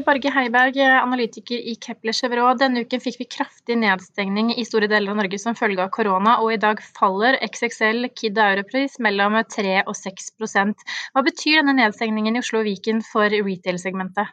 Barge Heiberg, analytiker i Kepler Chevrolet. Denne uken fikk vi kraftig nedstengning i store deler av Norge som følge av korona, og i dag faller XXL Kid Europris mellom 3 og 6% Hva betyr denne nedstengningen i Oslo og Viken for retail-segmentet?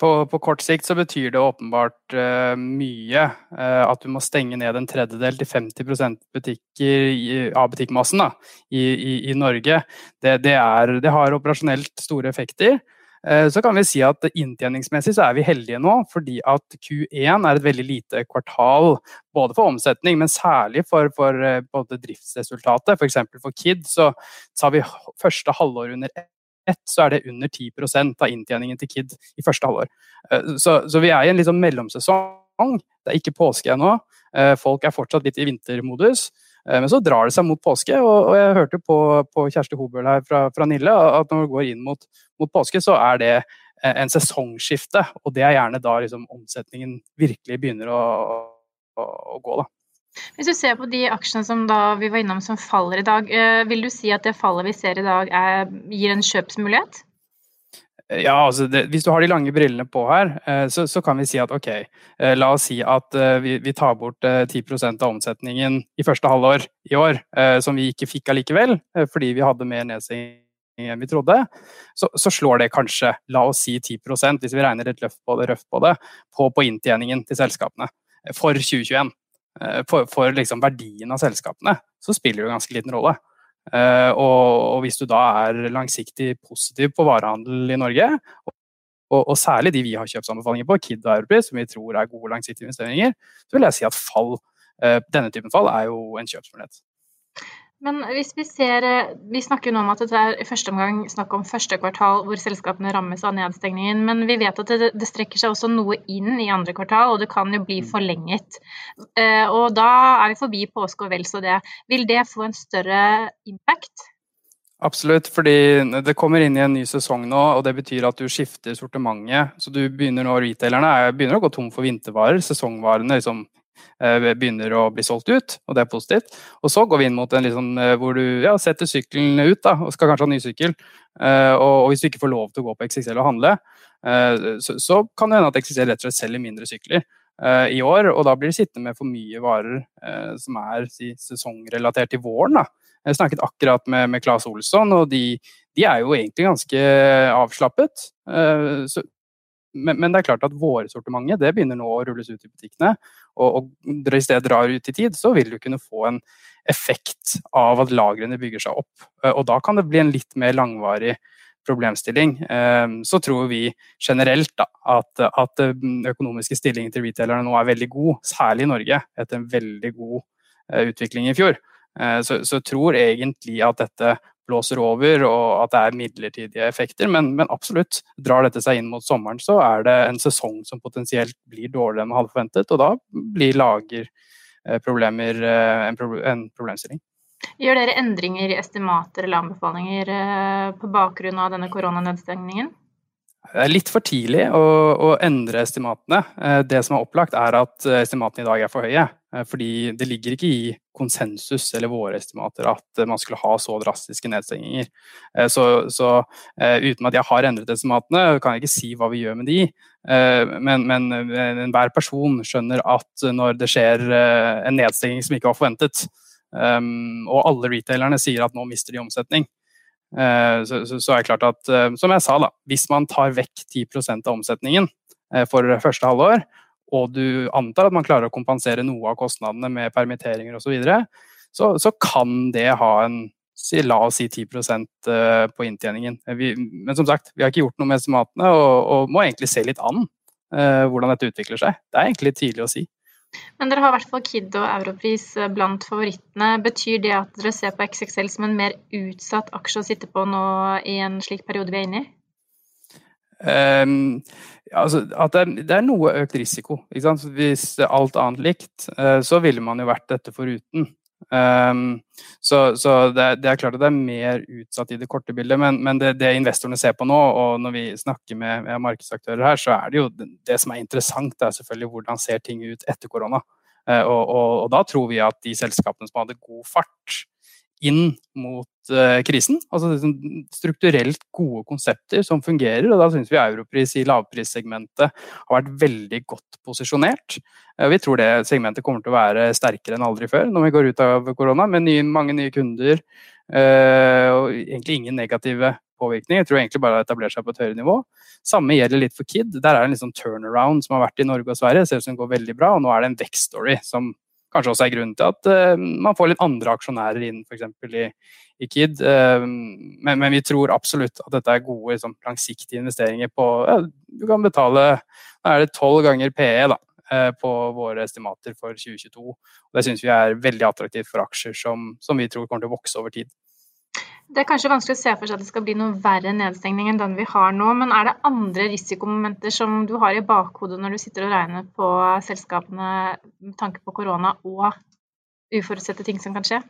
På, på, kort sikt så betyr det åpenbart uh, mye uh, at du må stenge ned en tredjedel til 50 butikker i, av butikkmassen da, i, i, i, Norge. Det, det, er, det har operasjonelt store effekter. Eh, så kan vi si at inntjeningsmessig så er vi heldige nå, fordi at Q1 er et veldig lite kvartal. Både for omsetning, men særlig for, for eh, både driftsresultatet. F.eks. For, for Kid så, tar vi første halvår under ett, så er det under 10% av inntjeningen til Kid i første halvår. Eh, så, så vi er i en liksom mellomsesong. Det er ikke påske ennå. Folk er fortsatt litt i vintermodus. Eh, men så drar det seg mot påske, og, jeg hørte på, på Kjersti Hobøl her fra, fra, Nille at når vi går inn mot, mot, påske, så er det eh, en sesongskifte. Og det er gjerne da liksom, omsetningen virkelig begynner å, å, å gå. da. Hvis du ser på de aksjene som vi var innom som faller i dag, eh, vil du si at det fallet vi ser i dag er, gir en kjøpsmulighet? Ja, altså det, Hvis du har de lange brillene på her, eh, så, så kan vi si at ok, eh, la oss si at eh, vi, vi tar bort 10% av omsetningen i første halvår i år, som vi ikke fikk allikevel, fordi vi hadde mer nedstenging enn vi trodde, så, så, slår det kanskje, la oss si 10% hvis vi regner et løft på det, røft på det, på, på inntjeningen til selskapene for 2021. For, for liksom verdien av selskapene så spiller det jo ganske liten rolle. Eh, og, hvis du da er langsiktig positiv på varehandel i Norge, og særlig de vi har kjøpsanbefalinger på, Kid og Europris, som vi tror er gode langsiktige investeringer, så vil jeg si at fall, eh, denne typen fall er jo en kjøpsmulighet. Men hvis vi ser eh, Vi snakker jo nå om at det er i første omgang snakk om første kvartal hvor selskapene rammes av nedstengningen, men vi vet at det, det, strekker seg også noe inn i andre kvartal, og det kan jo bli mm. forlenget. Eh, og da er vi forbi påske og vel så det. Vil det få en større impact? Absolutt, fordi det kommer inn i en ny sesong nå, og det betyr at du skifter sortimentet. Så du begynner nå, Retailerne begynner å gå tom for vintervarer. Sesongvarene liksom begynner å bli solgt ut, og det er positivt. Og så går vi inn mot en liksom, hvor du ja, setter sykkelen ut da, og skal kanskje ha ny sykkel. Eh, og, og, hvis du ikke får lov til å gå på XXL og handle, så, så kan det hende at XXL rett og slett selger mindre sykler i år, og da blir de sittende med for mye varer som er si, sesongrelatert til våren. Da. Jeg snakket akkurat med, med Claes Olsson, og de, de, er jo egentlig ganske avslappet. Så, men, men, det er klart at vårsortimentet det begynner nå å rulles ut i butikkene. Og, og hvis det drar ut i tid, så vil du kunne få en effekt av at lagrene bygger seg opp. Eh, og da kan det bli en litt mer langvarig problemstilling. Eh, så tror vi generelt da, at, at den økonomiske stillingen til retailerne nå er veldig god, særlig i Norge, etter en veldig god eh, utvikling i fjor. Så, så tror egentlig at dette blåser over og at det er midlertidige effekter. Men, men, absolutt, drar dette seg inn mot sommeren, så er det en sesong som potensielt blir dårligere enn man hadde forventet. Og da blir lagerproblemer eh, en, en problemstilling. Gjør dere endringer i estimater eller anbefalinger eh, på bakgrunn av denne koronanedstengningen? Det er litt for tidlig å, å, endre estimatene. Eh, det som er opplagt, er at estimatene i dag er for høye. Eh, fordi det ligger ikke i konsensus eller våre estimater at man skulle ha så drastiske nedstenginger. Eh, så, så uten at jeg har endret estimatene, kan jeg ikke si hva vi gjør med de. Men, men, enhver person skjønner at når det skjer en nedstenging som ikke var forventet, og alle retailerne sier at nå mister de omsetning, så, så, så er det klart at, som jeg sa, da, hvis man tar vekk 10% av omsetningen for første halvår, og du antar at man klarer å kompensere noe av kostnadene med permitteringer osv., så, videre, så så kan det ha en la oss si 10 eh, på inntjeningen. Vi, men som sagt, vi har ikke gjort noe med estimatene og, og må egentlig se litt an uh, hvordan dette utvikler seg. Det er egentlig tidlig å si. Men dere har i hvert fall Kid og Europris eh, blant favorittene. Betyr det at dere ser på XXL som en mer utsatt aksje å sitte på nå i en slik periode vi er inne i? Um, altså, at det det er, noe økt risiko. Hvis alt annet likt, uh, så ville man jo vært dette foruten. Um, så, så det, det, er klart at det er mer utsatt i det korte bildet, men, men det, det, investorene ser på nå, og når vi snakker med, med, markedsaktører her, så er det jo det som er interessant, det er selvfølgelig hvordan ser ting ut etter korona. Uh, og, og, og, da tror vi at de selskapene som hadde god fart, inn mot uh, krisen. Altså liksom, strukturelt gode konsepter som fungerer. og Da syns vi Europris i lavprissegmentet har vært veldig godt posisjonert. Vi tror det segmentet kommer til å være sterkere enn aldri før når vi går ut av korona, med nye, mange nye kunder. Uh, og egentlig ingen negative påvirkninger. Jeg tror egentlig bare det har etablert seg på et høyere nivå. Samme gjelder litt for Kid. Der er det en liksom turnaround som har vært i Norge og Sverige. Det Ser ut som det går veldig bra, og nå er det en vekststory som kanskje også er grunnen til at uh, man får litt andre aksjonærer inn, f.eks. I, i KID. Uh, men, men, vi tror absolutt at dette er gode liksom, langsiktige investeringer på ja, Du kan betale da er det tolv ganger PE da, uh, på våre estimater for 2022. Og det syns vi er veldig attraktivt for aksjer som, som vi tror kommer til å vokse over tid. Det er kanskje vanskelig å se for seg at det skal bli noe verre nedstengning enn den vi har nå, men er det andre risikomomenter som du har i bakhodet når du sitter og regner på selskapene med tanke på korona og uforutsette ting som kan skje?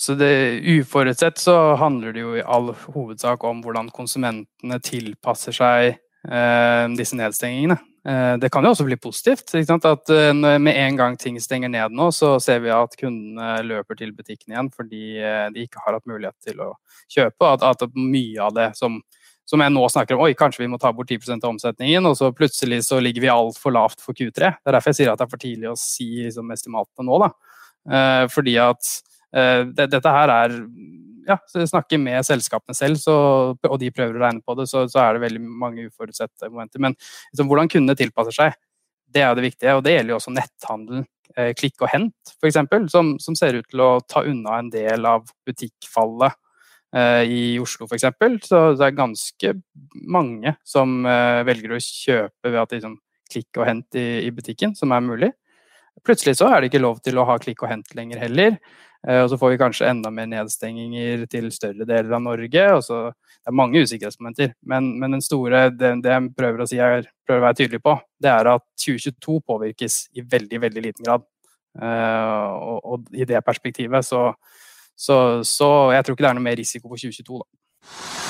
Så det, uforutsett så handler det jo i all hovedsak om hvordan konsumentene tilpasser seg eh, disse nedstengingene. Eh, det kan jo også bli positivt. At eh, Med en gang ting stenger ned nå, så ser vi at kundene løper til butikken igjen fordi eh, de ikke har hatt mulighet til å kjøpe. At, at mye av det som, som, jeg nå snakker om, oi, kanskje vi må ta bort 10% av omsetningen, og så plutselig så ligger vi altfor lavt for Q3. Det er derfor jeg sier at det er for tidlig å si liksom, estimatene nå. da. Fordi at det, dette her er ja, snakker med selskapene selv, så, og de prøver å regne på det, så, så er det veldig mange uforutsette momenter. Men liksom, hvordan kundene tilpasser seg, det er det viktige. Og det gjelder jo også netthandel. Eh, klikk og hent, f.eks., som, som ser ut til å ta unna en del av butikkfallet eh, i Oslo, f.eks. Så det er ganske mange som eh, velger å kjøpe ved at de liksom, klikk og hent i, i butikken, som er mulig. Plutselig så er det ikke lov til å ha klikk og hent lenger heller. Eh, og så får vi kanskje enda mer nedstenginger til større deler av Norge. og så Det er mange usikkerhetsmomenter, men, men den store, det, det, jeg prøver å si jeg prøver å være tydelig på, det er at 2022 påvirkes i veldig, veldig liten grad. Uh, og, og, i det perspektivet så, så, så jeg tror ikke det er noe mer risiko på 2022, da.